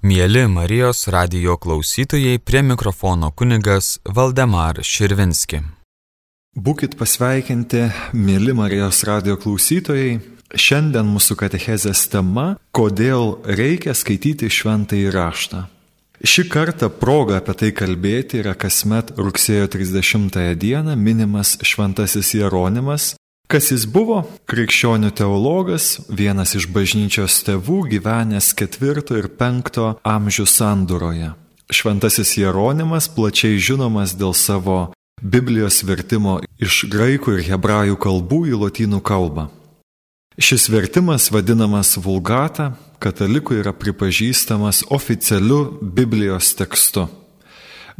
Mėly Marijos radio klausytojai, prie mikrofono kunigas Valdemar Širvinski. Būkit pasveikinti, mėly Marijos radio klausytojai. Šiandien mūsų katechezės tema - kodėl reikia skaityti šventąjį raštą. Šį kartą proga apie tai kalbėti yra kasmet rugsėjo 30 dieną minimas šventasis Jeronimas, Kas jis buvo? Krikščionių teologas, vienas iš bažnyčios tėvų gyvenęs ketvirto ir penkto amžių sandūroje. Šventasis Jeronimas plačiai žinomas dėl savo Biblijos vertimo iš graikų ir hebrajų kalbų į lotynų kalbą. Šis vertimas vadinamas vulgata, katalikų yra pripažįstamas oficialiu Biblijos tekstu.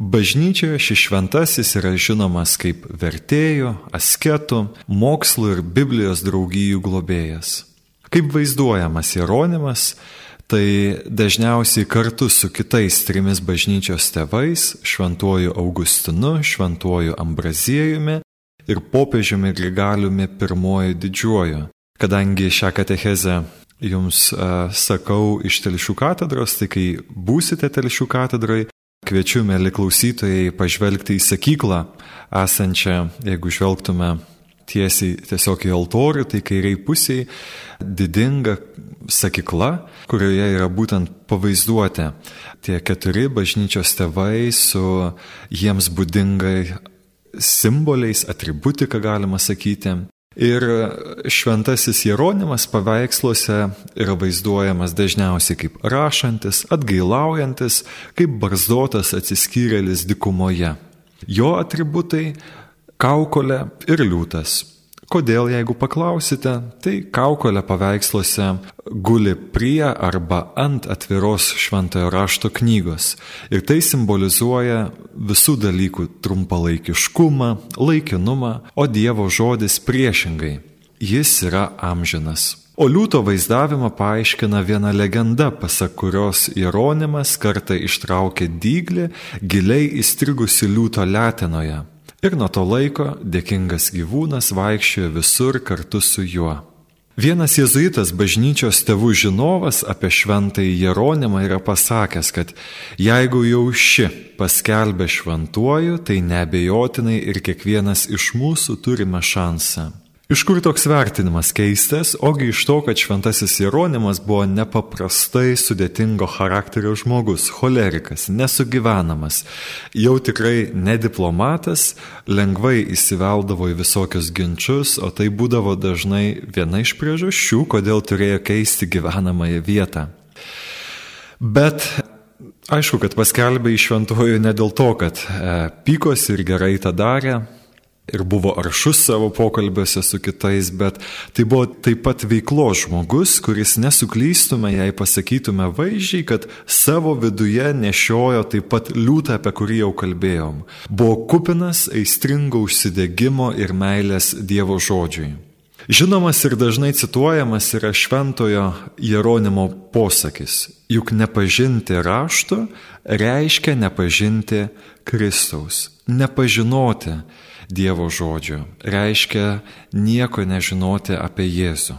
Bažnyčioje šis šventasis yra žinomas kaip vertėjų, asketų, mokslo ir Biblijos draugijų globėjas. Kaip vaizduojamas Jeronimas, tai dažniausiai kartu su kitais trimis bažnyčios tėvais - šventuoju Augustinu, šventuoju Ambraziejumi ir popiežiumi Grigaliumi I didžiuoju. Kadangi šią katechezę jums uh, sakau iš telšių katedros, tai kai būsite telšių katedrai, Kviečiu, mėly klausytojai, pažvelgti į sakyklą esančią, jeigu žvelgtume tiesiai tiesiog į altorių, tai kairiai pusiai didinga sakykla, kurioje yra būtent pavaizduoti tie keturi bažnyčios tėvai su jiems būdingai simboliais, atributika galima sakyti. Ir šventasis Jeronimas paveiksluose yra vaizduojamas dažniausiai kaip rašantis, atgailaujantis, kaip barzdotas atsiskyrėlis dikumoje. Jo atributai - kaukolė ir liūtas. Kodėl, jeigu paklausite, tai kaukolė paveiksluose guli prie arba ant atviros šventojo rašto knygos. Ir tai simbolizuoja visų dalykų trumpalaikiškumą, laikinumą, o Dievo žodis priešingai. Jis yra amžinas. O liūto vaizdavimą paaiškina viena legenda, pasak kurios Jeronimas kartą ištraukė dyglį giliai įstrigusi liūto letenoje Ir nuo to laiko dėkingas gyvūnas vaikščiojo visur kartu su juo. Vienas jėzuitas bažnyčios tėvų žinovas apie šventąjį Jeronimą yra pasakęs, kad jeigu jau ši paskelbė šventuoju, tai nebejotinai ir kiekvienas iš mūsų turime šansą. Iš kur toks vertinimas keistas, ogi iš to, kad šventasis Jeronimas buvo nepaprastai sudėtingo charakterio žmogus, cholerikas, nesugyvenamas, jau tikrai nediplomatas, lengvai įsiveldavo į visokius ginčius, o tai būdavo dažnai viena iš priežasčių, kodėl turėjo keisti gyvenamąją vietą. Bet aišku, kad paskelbė į šventuoju ne dėl to, kad e, pykosi ir gerai tą darė, ir buvo aršus savo pokalbiuose su kitais, bet tai buvo taip pat veiklos žmogus, kuris nesuklystume, jei pasakytume vaizdžiai, kad savo viduje nešiojo taip pat liūtą, apie kurį jau kalbėjom. Buvo kupinas aistringo užsidėgymo ir meilės Dievo žodžiui. Žinomas ir dažnai cituojamas yra šventojo Jeronimo posakis, juk nepažinti rašto reiškia nepažinti Kristaus, nepažinoti Dievo žodžio, reiškia nieko nežinoti apie Jėzų.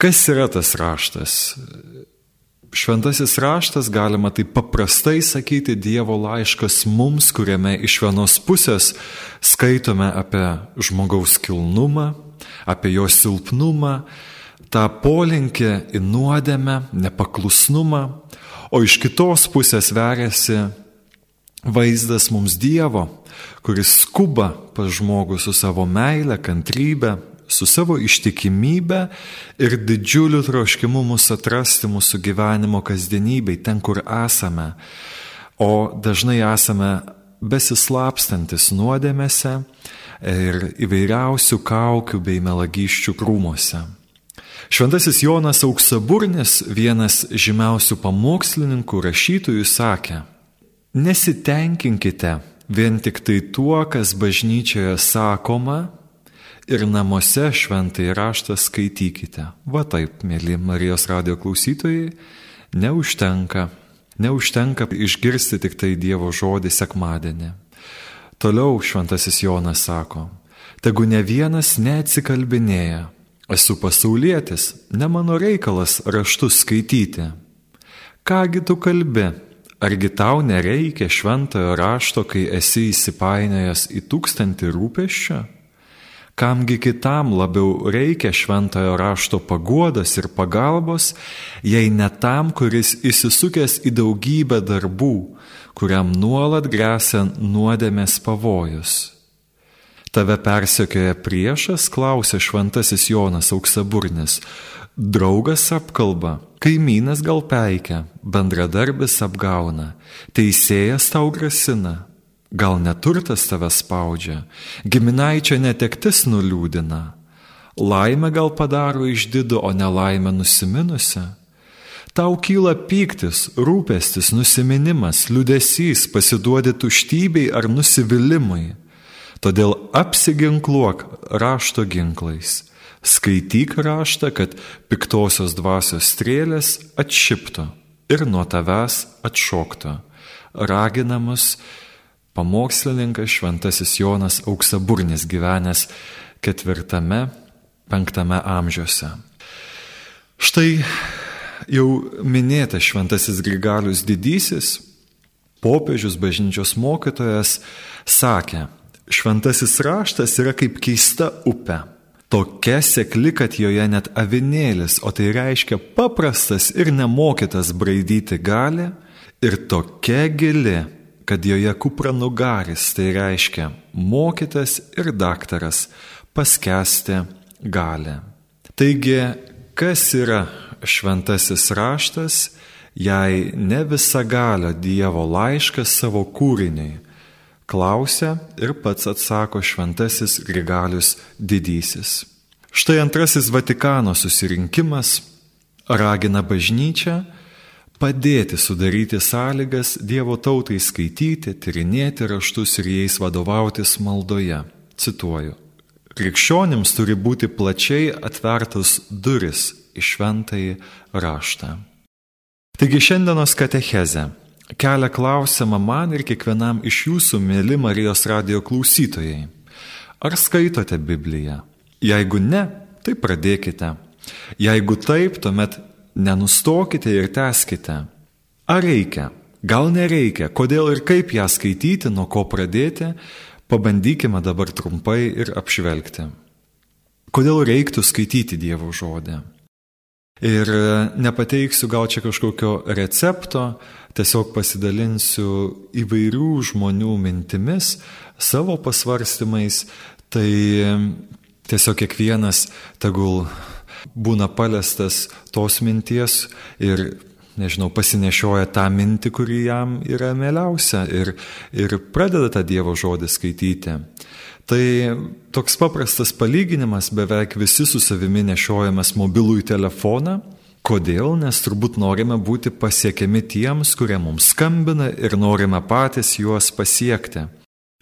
Kas yra tas raštas? Šventasis raštas, galima taip paprastai sakyti, Dievo laiškas mums, kuriame iš vienos pusės skaitome apie žmogaus kilnumą, apie jo silpnumą, tą polinkį į nuodėmę, nepaklusnumą, o iš kitos pusės veriasi vaizdas mums Dievo, kuris skuba pas žmogų su savo meile, kantrybė, su savo ištikimybė ir didžiuliu troškimu mus atrasti mūsų gyvenimo kasdienybei, ten, kur esame. O dažnai esame besislapstantis nuodėmėse ir įvairiausių kaukių bei melagyščių krūmose. Šventasis Jonas Auksaburnis, vienas žymiausių pamokslininkų rašytojų, sakė, nesitenkinkite vien tik tai tuo, kas bažnyčioje sakoma ir namuose šventai raštą skaitykite. Va taip, mėly Marijos radio klausytojai, neužtenka. Neužtenka išgirsti tik tai Dievo žodį sekmadienį. Toliau šventasis Jonas sako, tegu ne vienas neatsikalbinėja, esu pasaulietis, ne mano reikalas raštus skaityti. Kągi tu kalbi, argi tau nereikia šventojo rašto, kai esi įsipainiojęs į tūkstantį rūpeščių? Kamgi kitam labiau reikia šventojo rašto paguodas ir pagalbos, jei ne tam, kuris įsisukęs į daugybę darbų, kuriam nuolat grėsia nuodėmės pavojus. Tave persekioja priešas, klausė šventasis Jonas auksaburnis. Draugas apkalba, kaimynas gal peikia, bendradarbis apgauna, teisėjas tau grasina, gal neturtas tave spaudžia, giminaičio netektis nuliūdina, laimę gal padaro išdidu, o nelaimę nusiminusią. Tau kyla pyktis, rūpestis, nusiminimas, liudesys, pasiduodi tuštybei ar nusivylimui. Todėl apsiginkluok rašto ginklais. Skaityk raštą, kad piktosios dvasios strėlės atšiptų ir nuo tavęs atšoktų. Raginamus pamokslininkas Šventasis Jonas Auksaburnis gyvenęs ketvirtame, penktame amžiuose. Štai jau minėtas Šventasis Grigalius Didysis, popiežius bažnyčios mokytojas, sakė, Šventasis raštas yra kaip keista upė. Tokia sekli, kad joje net avinėlis, o tai reiškia paprastas ir nemokytas braidyti gali, ir tokia gili, kad joje kupranugaris, tai reiškia mokytas ir daktaras, paskesti gali. Taigi, kas yra šventasis raštas, jei ne visagalio Dievo laiškas savo kūriniai? Klausia ir pats atsako šventasis Grigalius didysis. Štai antrasis Vatikano susirinkimas ragina bažnyčią padėti sudaryti sąlygas Dievo tautai skaityti, tyrinėti raštus ir jais vadovautis maldoje. Cituoju. Krikščionims turi būti plačiai atvertas duris į šventąjį raštą. Taigi šiandienos katecheze kelia klausimą man ir kiekvienam iš jūsų, mėly Marijos radio klausytojai. Ar skaitote Bibliją? Jeigu ne, tai pradėkite. Jeigu taip, tuomet nenustokite ir teskite. Ar reikia? Gal nereikia? Kodėl ir kaip ją skaityti, nuo ko pradėti? Pabandykime dabar trumpai ir apžvelgti. Kodėl reiktų skaityti Dievo žodį? Ir nepateiksiu gal čia kažkokio recepto, tiesiog pasidalinsiu įvairių žmonių mintimis, savo pasvarstymais, tai tiesiog kiekvienas tegul būna paliestas tos minties ir, nežinau, pasinešioja tą mintį, kuri jam yra mėliausia ir, ir pradeda tą Dievo žodį skaityti. Tai toks paprastas palyginimas, beveik visi su savimi nešiojamas mobilųjį telefoną Kodėl? Nes turbūt norime būti pasiekiami tiems, kurie mums skambina ir norime patys juos pasiekti.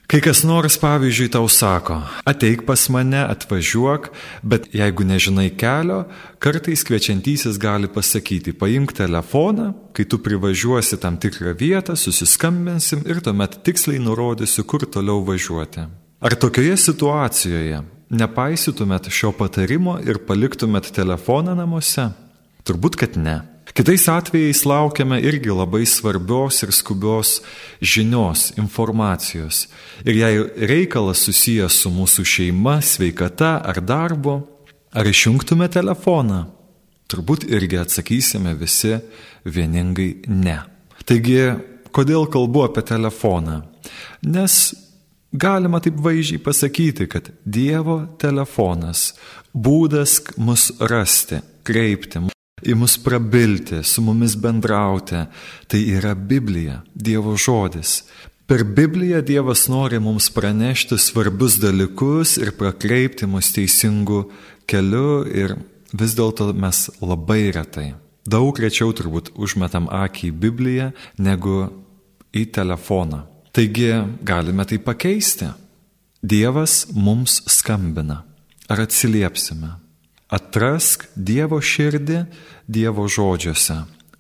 Kai kas nors, pavyzdžiui, tau sako, ateik pas mane, atvažiuok, bet jeigu nežinai kelio, kartais kviečiantysis gali pasakyti, paimk telefoną, kai tu privažiuosi tam tikrą vietą, susiskambinsim ir tuomet tiksliai nurodysiu, kur toliau važiuoti. Ar tokioje situacijoje nepaisytumėt šio patarimo ir paliktumėt telefoną namuose? Turbūt, kad ne. Kitais atvejais laukiame irgi labai svarbios ir skubios žinios, informacijos. Ir jei reikalas susijęs su mūsų šeima, sveikata ar darbu, ar išjungtume telefoną, turbūt irgi atsakysime visi vieningai ne. Taigi, kodėl kalbu apie telefoną? Nes galima taip vaizdžiai pasakyti, kad Dievo telefonas būdas mus rasti, kreipti į mus prabilti, su mumis bendrauti. Tai yra Biblija, Dievo žodis. Per Bibliją Dievas nori mums pranešti svarbius dalykus ir prakreipti mus teisingų kelių ir vis dėlto mes labai retai, daug rečiau turbūt užmetam akį į Bibliją negu į telefoną. Taigi galime tai pakeisti. Dievas mums skambina. Ar atsiliepsime? Atrask Dievo širdį Dievo žodžiuose,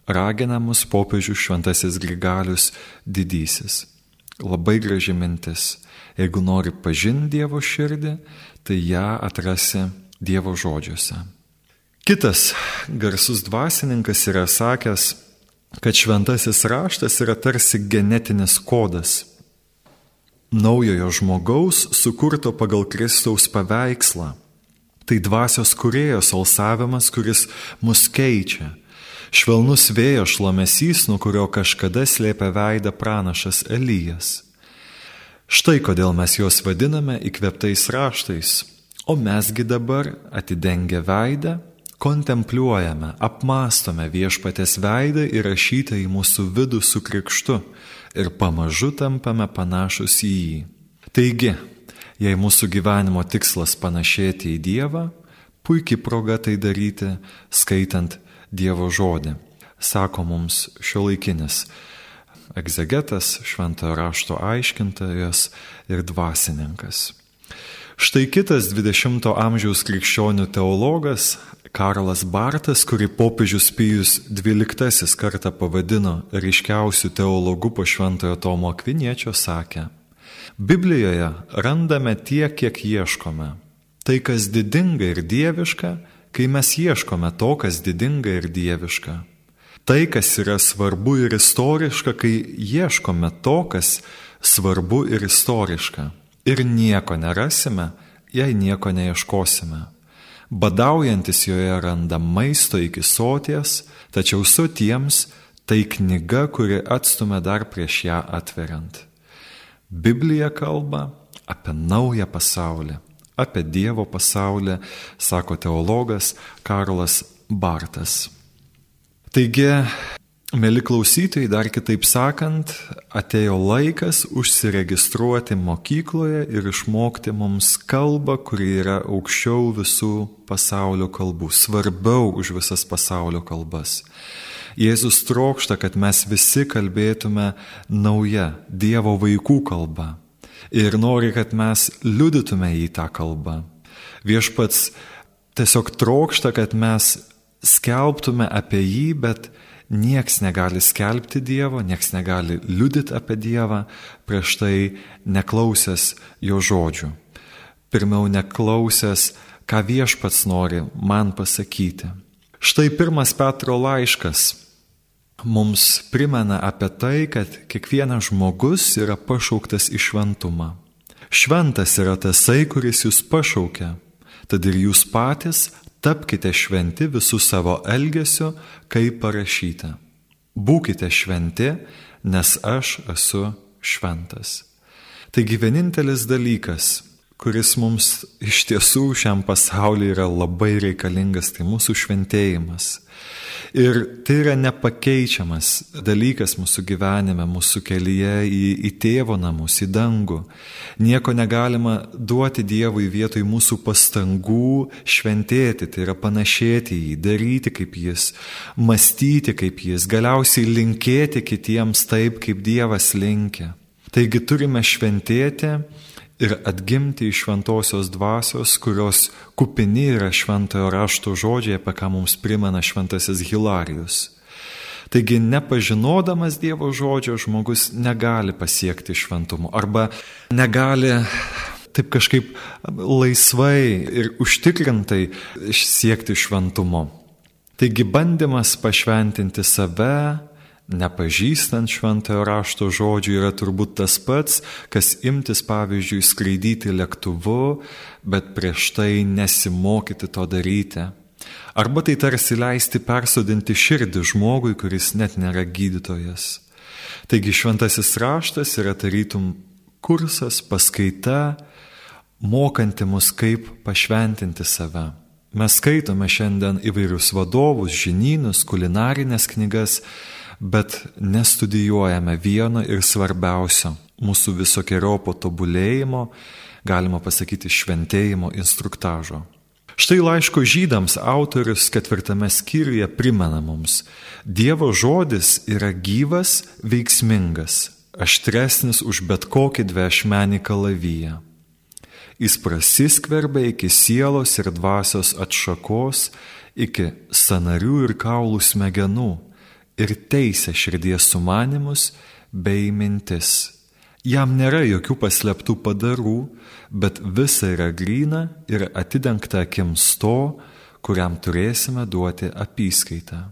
raginamus popiežių šventasis Grigalius didysis. Labai graži mintis. Jeigu nori pažinti Dievo širdį, tai ją atrasi Dievo žodžiuose. Kitas garsus dvasininkas yra sakęs, kad šventasis raštas yra tarsi genetinis kodas. Naujojo žmogaus sukurto pagal Kristaus paveikslą. Tai dvasios kuriejos alsavimas, kuris mus keičia. Švelnus vėjo šlamesys, nuo kurio kažkada slėpė veidą pranašas Elijas. Štai kodėl mes juos vadiname įkveptais raštais, o mesgi dabar atidengę veidą kontempliuojame, apmastome viešpatės veidą įrašytą į mūsų vidų su krikštu ir pamažu tampame panašus į jį. Taigi, jei mūsų gyvenimo tikslas panašėti į Dievą, puikiai proga tai daryti, skaitant Dievo žodį, sako mums šio laikinis egzegetas, šventojo rašto aiškintojas ir dvasininkas. Štai kitas 20-ojo amžiaus krikščionių teologas Karlas Bartas, kurį popiežius Pijus XII kartą pavadino ryškiausių teologų po Šventojo Tomo Akviniečio, sakė, Biblijoje randame tiek, kiek ieškome. Tai, kas didinga ir dieviška, kai mes ieškome to, kas didinga ir dieviška. Tai, kas yra svarbu ir istoriška, kai ieškome to, kas svarbu ir istoriška ir nieko nerasime, jei nieko neieškosime. Badaujantis joje randa maisto iki soties, tačiau sotiems tai knyga, kuri atstumia dar prieš ją atveriant. Biblija kalba apie naują pasaulį, apie Dievo pasaulį, sako teologas Karlas Bartas. Taigi Mėly klausytojai, dar kitaip sakant, atėjo laikas užsiregistruoti mokykloje ir išmokti mums kalbą, kuri yra aukščiau visų pasaulio kalbų, svarbiau už visas pasaulio kalbas. Jėzus trokšta, kad mes visi kalbėtume nauja Dievo vaikų kalba ir nori, kad mes liudytume į tą kalbą. Viešpats tiesiog trokšta, kad mes skelbtume apie jį, bet Niekas negali skelbti Dievo, niekas negali liudyti apie Dievą prieš tai neklausęs jo žodžių. Pirmiau neklausęs, ką viešpats nori man pasakyti. Štai pirmas Petro laiškas mums primena apie tai, kad kiekvienas žmogus yra pašauktas į šventumą. Šventas yra tasai, kuris jūs pašaukia. Tad ir jūs patys Tapkite šventi visų savo elgesiu, kaip parašyta. Būkite šventi, nes aš esu šventas. Taigi vienintelis dalykas, kuris mums iš tiesų šiam pasauliu yra labai reikalingas, tai mūsų šventėjimas. Ir tai yra nepakeičiamas dalykas mūsų gyvenime, mūsų kelyje į, į tėvo namus, į dangų. Nieko negalima duoti Dievui vietoj mūsų pastangų šventėti, tai yra panašėti jį, daryti kaip jis, mąstyti kaip jis, galiausiai linkėti kitiems taip, kaip Dievas linkia. Taigi turime šventėti ir atgimti iš šventosios dvasios, kurios kupini yra šventojo rašto žodžiai, apie ką mums primena šventasis Hilarijus. Taigi, nepažinodamas Dievo žodžio, žmogus negali pasiekti šventumo arba negali taip kažkaip laisvai ir užtikrintai siekti šventumo. Taigi bandymas pašventinti save, nepažįstant šventojo rašto žodžių yra turbūt tas pats, kas imtis pavyzdžiui skraidyti lėktuvu, bet prieš tai nesimokyti to daryti. Arba tai tarsi leisti persodinti širdį žmogui, kuris net nėra gydytojas. Taigi šventasis raštas yra tarytum kursas, paskaita, mokanti mus kaip pašventinti save. Mes skaitome šiandien įvairius vadovus, žinynus, kulinarinės knygas, bet nestudijuojame vieno ir svarbiausio mūsų visokiojopo tobulėjimo, galima pasakyti šventėjimo instruktažo. Štai laiško žydams autorius ketvirtame skyriuje primena mums, Dievo žodis yra gyvas, veiksmingas, aštresnis už bet kokį dviešmenį kalavyją. Jis prasiskverbia iki sielos ir dvasios atšakos, iki sanarių ir kaulų smegenų ir teisė širdies sumanimus bei mintis. Jam nėra jokių paslėptų padarų, bet visa yra gryna ir atidengta akims to, kuriam turėsime duoti apyskaitą.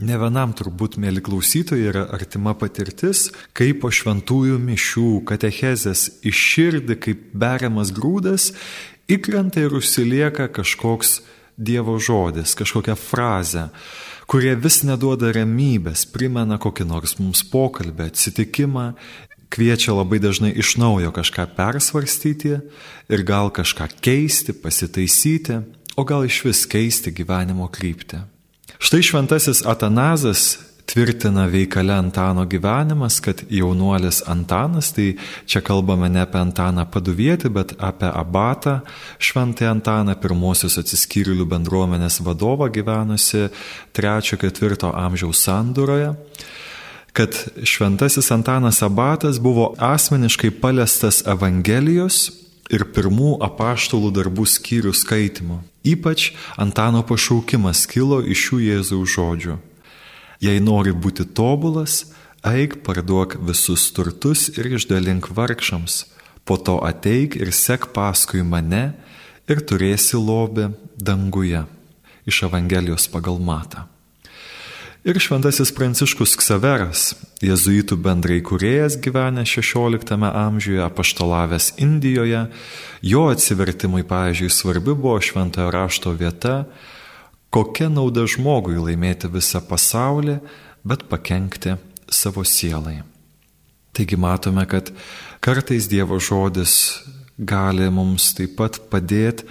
Ne vienam turbūt, mėly klausytojai, yra artima patirtis, kaip po šventųjų mišių katechezės iširdį kaip beriamas grūdas, įkrenta ir užsilieka kažkoks Dievo žodis, kažkokia frazė, kurie vis neduoda ramybės, primena kokį nors mums pokalbį, atsitikimą, kviečia labai dažnai iš naujo kažką persvarstyti ir gal kažką keisti, pasitaisyti, o gal iš vis keisti gyvenimo kryptį. Štai šventasis Atanazas tvirtina veikale Antano gyvenimas, kad jaunuolis Antanas, tai čia kalbame ne apie Antaną paduvietį, bet apie abatą šventąjį Antaną, pirmosius atsiskyrėlių bendruomenės vadovą gyvenusi 3-4 amžiaus sandūroje kad šventasis Antanas Abatas buvo asmeniškai paliestas Evangelijos ir pirmų apaštalų darbų skyrių skaitimo. Ypač Antano pašaukimas kilo iš šių Jėzaus žodžių. Jei nori būti tobulas, eik parduok visus turtus ir išdalink vargšams, po to ateik ir sek paskui mane ir turėsi lobį danguje. Iš Evangelijos pagal matą. Ir šventasis Pranciškus Ksaveras, jezuitų bendrai kuriejas gyvenęs XVI amžiuje, apaštalavęs Indijoje, jo atsivertimui, pavyzdžiui, svarbi buvo šventojo rašto vieta, kokia nauda žmogui laimėti visą pasaulį, bet pakengti savo sielai. Taigi matome, kad kartais Dievo žodis gali mums taip pat padėti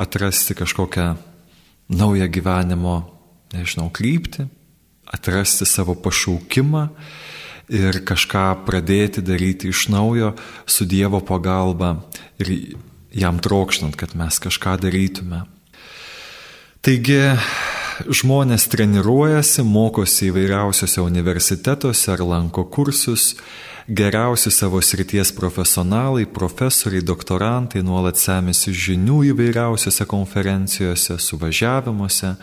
atrasti kažkokią naują gyvenimo, nežinau, kryptį, atrasti savo pašaukimą ir kažką pradėti daryti iš naujo su Dievo pagalba ir jam trokštant, kad mes kažką darytume. Taigi žmonės treniruojasi, mokosi įvairiausiose universitetuose ar lanko kursus, Geriausi savo srities profesionalai, profesoriai, doktorantai nuolat semėsi žinių įvairiausiose konferencijose, suvažiavimuose,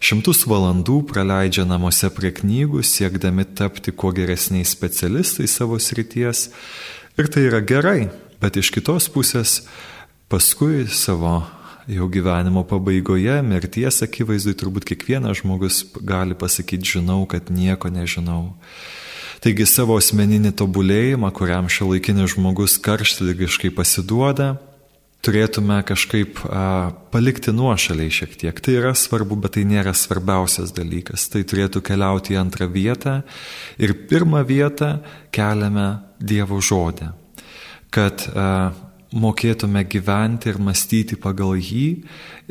šimtus valandų praleidžia namuose prie knygų, siekdami tapti kuo geresniais specialistais savo srities. Ir tai yra gerai, bet iš kitos pusės paskui savo jau gyvenimo pabaigoje, mirties akivaizdui turbūt kiekvienas žmogus gali pasakyti, žinau, kad nieko nežinau. Taigi savo asmeninį tobulėjimą, kuriam šio laikinis žmogus karštligiškai pasiduoda, turėtume kažkaip a, palikti nuošaliai šiek tiek. Tai yra svarbu, bet tai nėra svarbiausias dalykas. Tai turėtų keliauti į antrą vietą ir pirmą vietą keliame Dievo žodį, kad mokėtume gyventi ir mąstyti pagal jį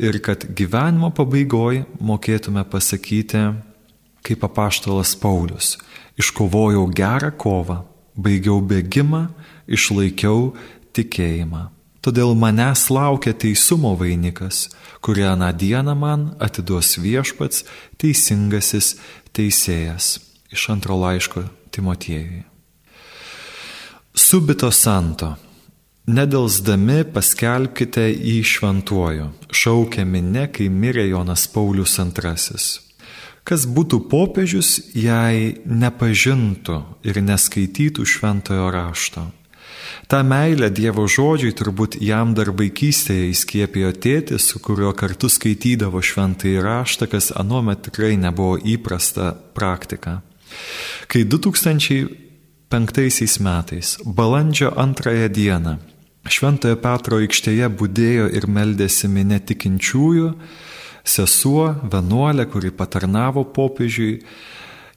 ir kad gyvenimo pabaigoje mokėtume pasakyti, kaip apaštalas Paulius iškovojau gerą kovą, baigiau bėgimą, išlaikiau tikėjimą. Todėl manęs laukia teisumo vainikas, kurią aną dieną man atiduos viešpats teisingasis teisėjas. Iš antro laiško Timotiejui. Subito santo. Nedelsdami paskelbkite į šventuoju, šaukia minė, kai mirė Jonas Paulius II. Kas būtų popiežius, jei nepažintų ir neskaitytų šventojo rašto? Ta meilė Dievo žodžiui turbūt jam dar vaikystėje įskiepijo tėtis, su kuriuo kartu skaitydavo šventąjį raštą, kas anuomet tikrai nebuvo įprasta praktika. Kai 2005 metais, balandžio antrąją dieną, Šventojo Petro aikštėje būdėjo ir meldėsi minė tikinčiųjų, sesuo, vienuolė, kuri patarnavo popiežiui,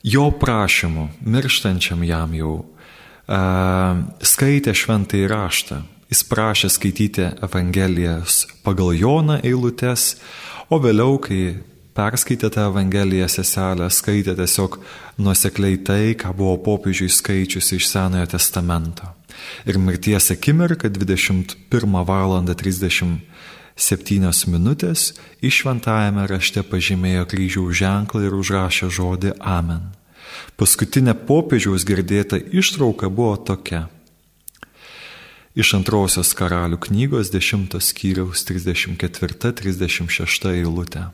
jo prašymu, mirštančiam jam jau, skaitė šventąjį raštą. Jis prašė skaityti Evangelijas pagal Joną eilutes, o vėliau, kai perskaitė tą Evangeliją seselę, skaitė tiesiog nuosekliai tai, ką buvo popiežiui skaičiusi iš Senojo testamento. Ir mirties akimirka 21 val. 30 septynios minutės išventajame rašte pažymėjo kryžiaus ženklą ir užrašė žodį Amen. Paskutinė popiežiaus girdėta ištrauka buvo tokia. Iš antrosios karalių knygos 10 skyriaus 34-36 eilutė.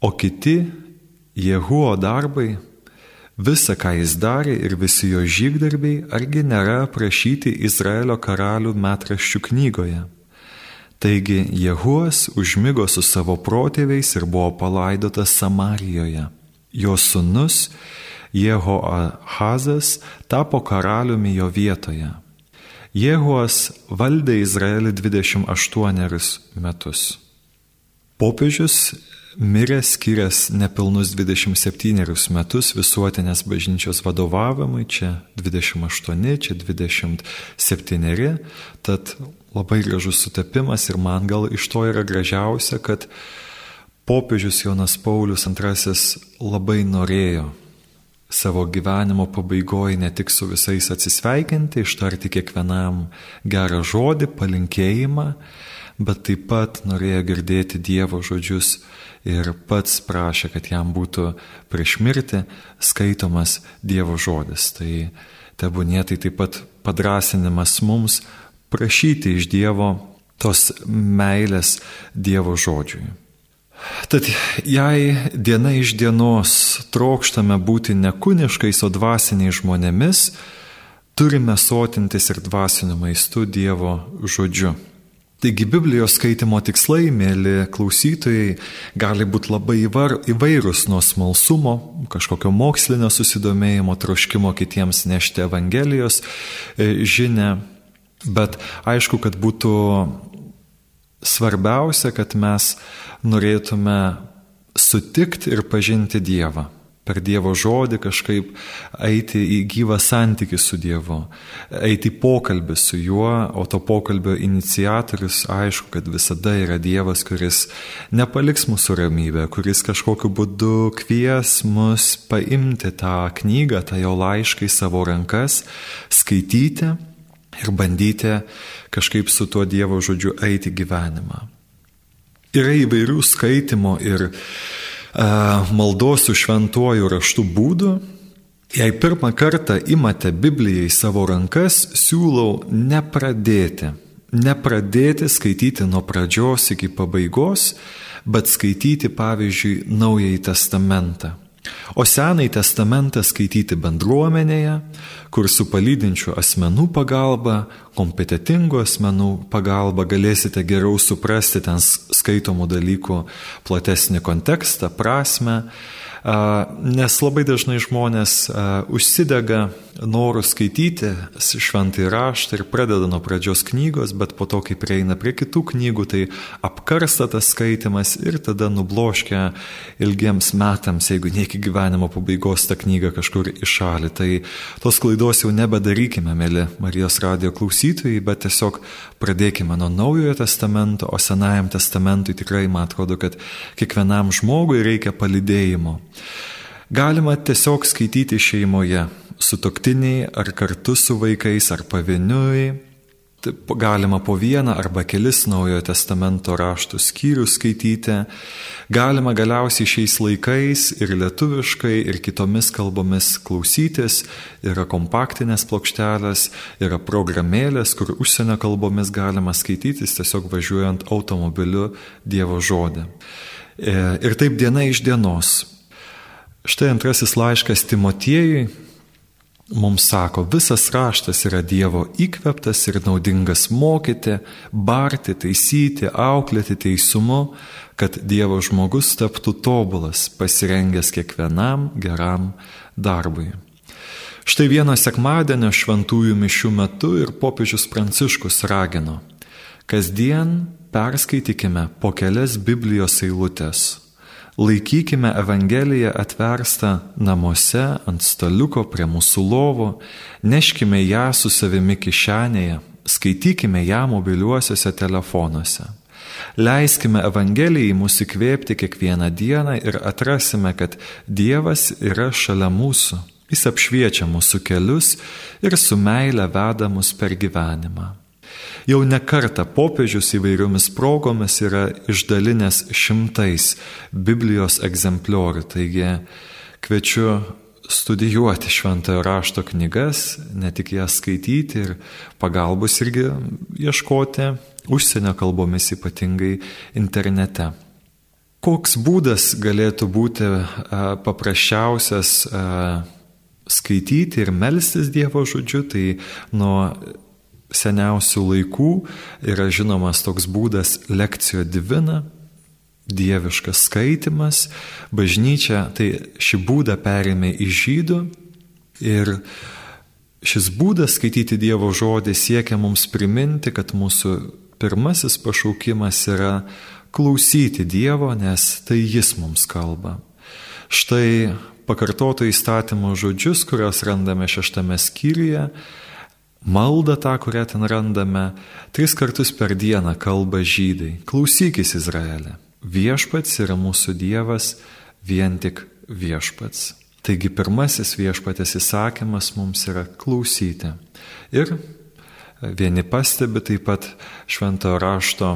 O kiti Jehuo darbai, visa ką jis darė ir visi jo žygdarbiai, argi nėra aprašyti Izraelio karalių metraščių knygoje. Taigi Jehuas užmygo su savo protėviais ir buvo palaidotas Samarijoje. Jo sunus Jehoahazas tapo karaliumi jo vietoje. Jehuas valdė Izraelį 28 metus. Popiežius mirė skyręs nepilnus 27 metus visuotinės bažnyčios vadovavimui, čia 28, čia 27, tad labai gražus sutapimas ir man gal iš to yra gražiausia, kad popiežius Jonas Paulius II labai norėjo savo gyvenimo pabaigoje ne tik su visais atsisveikinti, ištarti kiekvienam gerą žodį, palinkėjimą, bet taip pat norėjo girdėti Dievo žodžius ir pats prašė, kad jam būtų prieš mirtį skaitomas Dievo žodis. Tai tebūnė tai taip pat padrasinimas mums prašyti iš Dievo tos meilės Dievo žodžiui. Tad jei diena iš dienos trokštame būti ne kūniškais, o dvasiniais žmonėmis, turime sotintis ir dvasiniu maistu Dievo žodžiu. Taigi Biblijos skaitimo tikslai, mėly klausytojai, gali būti labai įvairūs nuo smalsumo, kažkokio mokslinio susidomėjimo, troškimo kitiems nešti Evangelijos e, žinę, bet aišku, kad būtų svarbiausia, kad mes norėtume sutikti ir pažinti Dievą. Per Dievo žodį kažkaip eiti į gyvą santykį su Dievu, eiti į pokalbį su juo, o to pokalbio iniciatorius aišku, kad visada yra Dievas, kuris nepaliks mūsų ramybę, kuris kažkokiu būdu kvies mus paimti tą knygą, tą jo laišką į savo rankas, skaityti ir bandyti kažkaip su tuo Dievo žodžiu eiti gyvenimą. Yra įvairių skaitimo ir maldos su šventuoju raštu būdų. Jei pirmą kartą imate Bibliją į savo rankas, siūlau nepradėti. Nepradėti skaityti nuo pradžios iki pabaigos, bet skaityti, pavyzdžiui, Naująjį Testamentą. O Senąjį Testamentą skaityti bendruomenėje, kur su palydinčių asmenų pagalba, kompetitingų asmenų pagalba galėsite geriau suprasti ten skaitomų dalykų platesnį kontekstą, prasme, nes labai dažnai žmonės užsidega noru skaityti šventąjį raštą ir pradeda nuo pradžios knygos, bet po to, kai prieina prie kitų knygų, tai apkarsta tas skaitimas ir tada nubloškia ilgiems metams, jeigu ne iki gyvenimo pabaigos tą knygą kažkur į šalį. Tai tos klaidos jau nebedarykime, mėly Marijos radio klausytojai, bet tiesiog pradėkime nuo Naujojo testamento, o Senajam testamentui tikrai man atrodo, kad kiekvienam žmogui reikia palidėjimo. Galima tiesiog skaityti šeimoje, su toktiniai ar kartu su vaikais ar pavieniui. Galima po vieną arba kelis Naujojo testamento raštų skyrių skaityti. Galima galiausiai šiais laikais ir lietuviškai, ir kitomis kalbomis klausytis. Yra kompaktinės plokštelės, yra programėlės, kur užsienio kalbomis galima skaitytis tiesiog važiuojant automobiliu Dievo žodį. E, ir taip diena iš dienos. Štai antrasis laiškas Timotiejui mums sako, visas raštas yra Dievo įkveptas ir naudingas mokyti, barti, taisyti, auklėti teisumu, kad Dievo žmogus taptų tobulas, pasirengęs kiekvienam geram darbui. Štai vieno sekmadienio šventųjų mišių metu ir popiežius Pranciškus ragino, kasdien perskaitykime po kelias Biblijos eilutes Laikykime Evangeliją atverstą namuose, ant staliuko prie mūsų lovo, neškime ją su savimi kišenėje, skaitykime ją mobiliuosiuose telefonuose. Leiskime Evangelijai mūsų įkvėpti kiekvieną dieną ir atrasime, kad Dievas yra šalia mūsų. Jis apšviečia mūsų kelius ir su meile veda mus per gyvenimą. Jau ne kartą popiežius įvairiomis progomis yra išdalinęs šimtais Biblijos egzempliorių, taigi kviečiu studijuoti šventojo rašto knygas, ne tik jas skaityti ir pagalbos irgi ieškoti užsienio kalbomis, ypatingai internete. Koks būdas galėtų būti paprasčiausias skaityti ir melstis Dievo žodžiu, tai nuo seniausių laikų yra žinomas toks būdas lekcijo divina. dieviškas skaitimas, bažnyčia tai šį būdą perėmė iš žydų ir šis būdas skaityti Dievo žodį siekia mums priminti, kad mūsų pirmasis pašaukimas yra klausyti Dievo, nes tai Jis mums kalba. Štai pakartoto įstatymo žodžius, kuriuos randame šeštame skyriuje, maldą tą, kurią ten randame, tris kartus per dieną kalba žydai. Klausykis Izraelė. Viešpats yra mūsų Dievas, vien tik viešpats. Taigi pirmasis viešpatės įsakymas mums yra klausyti. Ir vieni pastebi taip pat šventojo rašto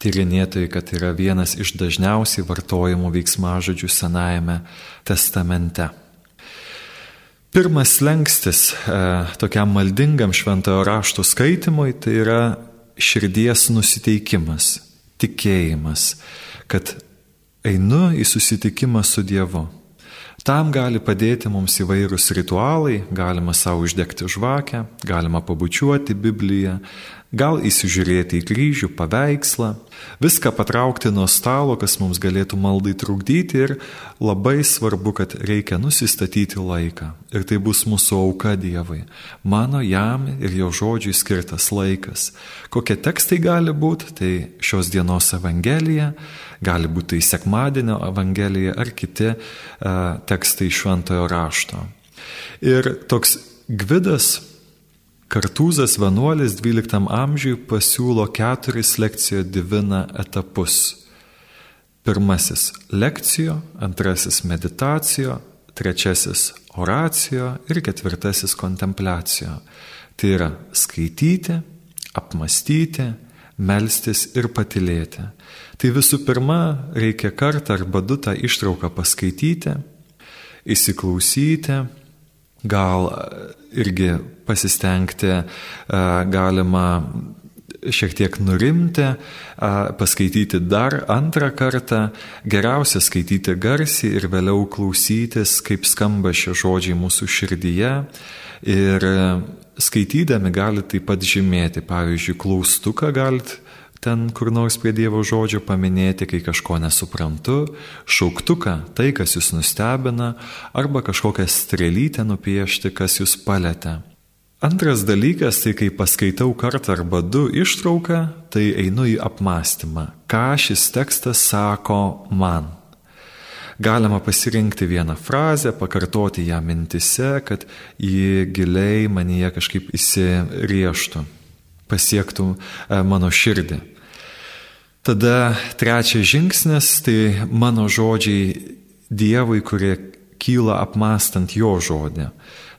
tyrinėtojai, kad yra vienas iš dažniausiai vartojamų veiksmažodžių Senajame testamente. Pirmas lengstis e, tokiam maldingam šventojo rašto skaitimui tai yra širdies nusiteikimas, tikėjimas, kad einu į susitikimą su Dievu. Tam gali padėti mums įvairūs ritualai, galima savo uždegti žvakę, galima pabučiuoti Bibliją, gal įsižiūrėti į kryžių paveikslą, viską patraukti nuo stalo, kas mums galėtų maldai trukdyti ir labai svarbu, kad reikia nusistatyti laiką. Ir tai bus mūsų auka Dievui. Mano jam ir jo žodžiui skirtas laikas. Kokie tekstai gali būti, tai šios dienos Evangelija, gali būti tai sekmadienio Evangelija ar kiti uh, tekstai šventojo rašto. Ir toks gvidas Kartūzas vienuolis XII amžiui pasiūlo keturis lekcijo divina etapus. Pirmasis - lekcijo, antrasis - meditacijo, trečiasis - oracijo ir ketvirtasis - kontempliacijo. Tai yra skaityti, apmastyti, melstis ir patilėti. Tai visų pirma, reikia kartą arba du tą ištrauką paskaityti, įsiklausyti, gal irgi pasistengti galima šiek tiek nurimti, paskaityti dar antrą kartą, geriausia skaityti garsiai ir vėliau klausytis, kaip skamba šie žodžiai mūsų širdyje. Ir skaitydami galite taip pat žymėti, pavyzdžiui, klaustuką galite ten kur nors prie Dievo žodžio paminėti, kai kažko nesuprantu, šauktuką, tai, kas jūs nustebina, arba kažkokią strėlytę nupiešti, kas jūs palėtė. Antras dalykas, tai kai paskaitau kartą arba du ištrauką, tai einu į apmąstymą, ką šis tekstas sako man. Galima pasirinkti vieną frazę, pakartoti ją mintise, kad ji giliai manyje kažkaip įsirieštų, pasiektų e, mano širdį. Tada trečias žingsnis - tai mano žodžiai Dievui, kurie kyla apmastant jo žodį.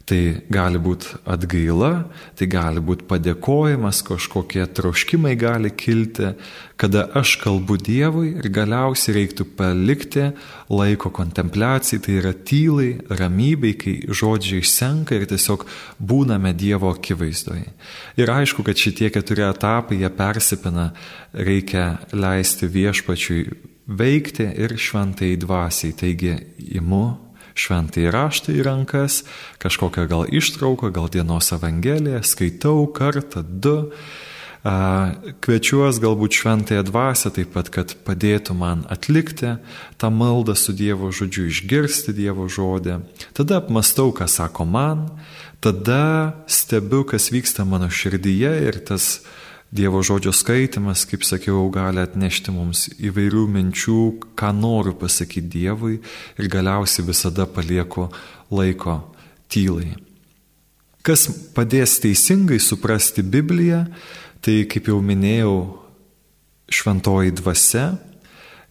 Tai gali būti atgaila, tai gali būti padėkojimas, kažkokie troškimai gali kilti, kada aš kalbu Dievui ir galiausiai reiktų palikti laiko kontempliacijai, tai yra tylai, ramybei, kai žodžiai išsenka ir tiesiog būname Dievo akivaizdoje. Ir aišku, kad šitie keturi etapai jie persipina, reikia leisti viešpačiui veikti ir šventai dvasiai. Taigi imu šventai raštą į rankas, kažkokią gal ištrauką, gal dienos evangeliją, skaitau kartą, du. Kviečiuos galbūt šventąją dvasę taip pat, kad padėtų man atlikti tą maldą su Dievo žodžiu, išgirsti Dievo žodį. Tada apmastau, ką sako man, tada stebiu, kas vyksta mano širdyje ir tas uh, Dievo žodžio skaitimas, kaip sakiau, gali atnešti mums įvairių minčių, ką noriu pasakyti Dievui ir galiausiai visada palieku laiko tylai. Kas padės teisingai suprasti Bibliją, tai kaip jau minėjau, šventoji dvasia,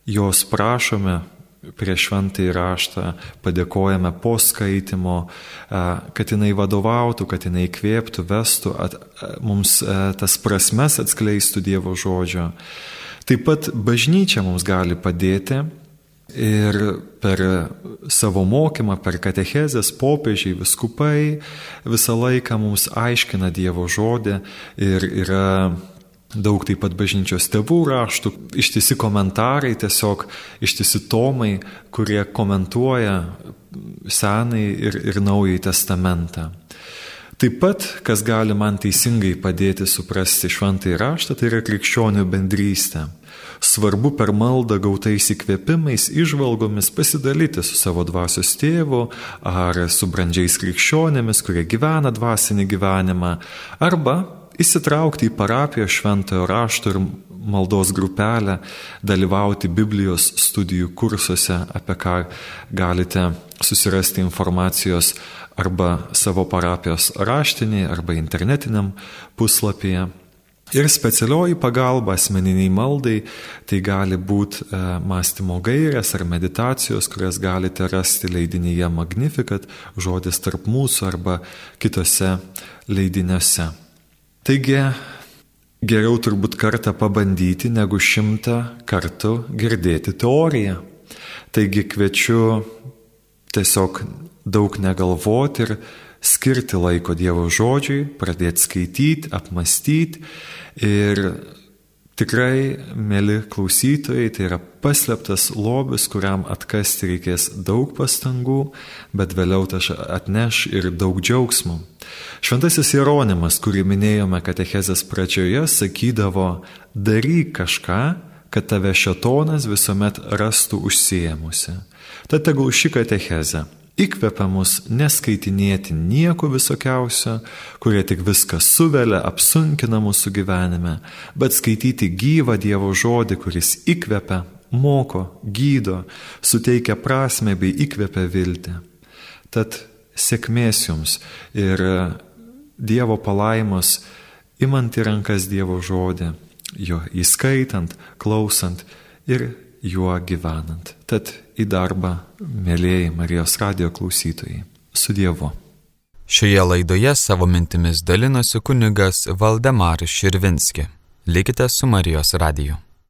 jos prašome prieš šventąjį raštą, padėkojame po skaitimo, kad jinai vadovautų, kad jinai kvėptų, vestų, at, mums tas prasmes atskleistų Dievo žodžio. Taip pat bažnyčia mums gali padėti ir per savo mokymą, per katechezės popiežiai, viskupai visą laiką mums aiškina Dievo žodį ir yra daug taip pat bažnyčios tėvų raštų, ištisi komentarai, tiesiog ištisi tomai, kurie komentuoja senai ir, ir naująjį testamentą. Taip pat, kas gali man teisingai padėti suprasti šventąjį raštą, tai yra krikščionių bendrystė. Svarbu per maldą gautais įkvėpimais, išvalgomis pasidalyti su savo dvasios tėvu ar su brandžiais krikščionėmis, kurie gyvena dvasinį gyvenimą, arba įsitraukti į parapijos šventojo rašto ir maldos grupelę, dalyvauti Biblijos studijų kursuose, apie ką galite susirasti informacijos arba savo parapijos raštinėje, arba internetiniam puslapyje. Ir specialioji pagalba asmeniniai maldai, tai gali būti e, mąstymo gairės ar meditacijos, kurias galite rasti leidinyje Magnificat, žodis tarp mūsų arba kitose leidiniuose. Taigi, geriau turbūt kartą pabandyti, negu šimtą kartų girdėti teoriją. Taigi kviečiu tiesiog daug negalvoti ir skirti laiko Dievo žodžiui, pradėti skaityti, apmastyti ir tikrai, mėly klausytojai, tai yra paslėptas lobis, kuriam atkasti reikės daug pastangų, bet vėliau tas atneš ir daug džiaugsmų. Šventasis Jeronimas, kurį minėjome katechezės pradžioje, sakydavo, daryk kažką, kad tave šetonas visuomet rastų užsiemusi. Tad tegul ši katechezė įkvepia mus neskaitinėti nieko visokiausio, kurie tik viską suvelia, apsunkina mūsų gyvenime, bet skaityti gyvą Dievo žodį, kuris įkvepia, moko, gydo, suteikia prasme bei įkvepia viltį. Tad sėkmės jums ir Dievo palaimos, imant į rankas Dievo žodį, jo įskaitant, klausant ir juo gyvenant. Tad į darbą, mėlyjei Marijos radio klausytojai. Su Dievu. Šioje laidoje savo mintimis dalinosi kunigas Valdemaras Širvinski. Likite su Marijos radiju.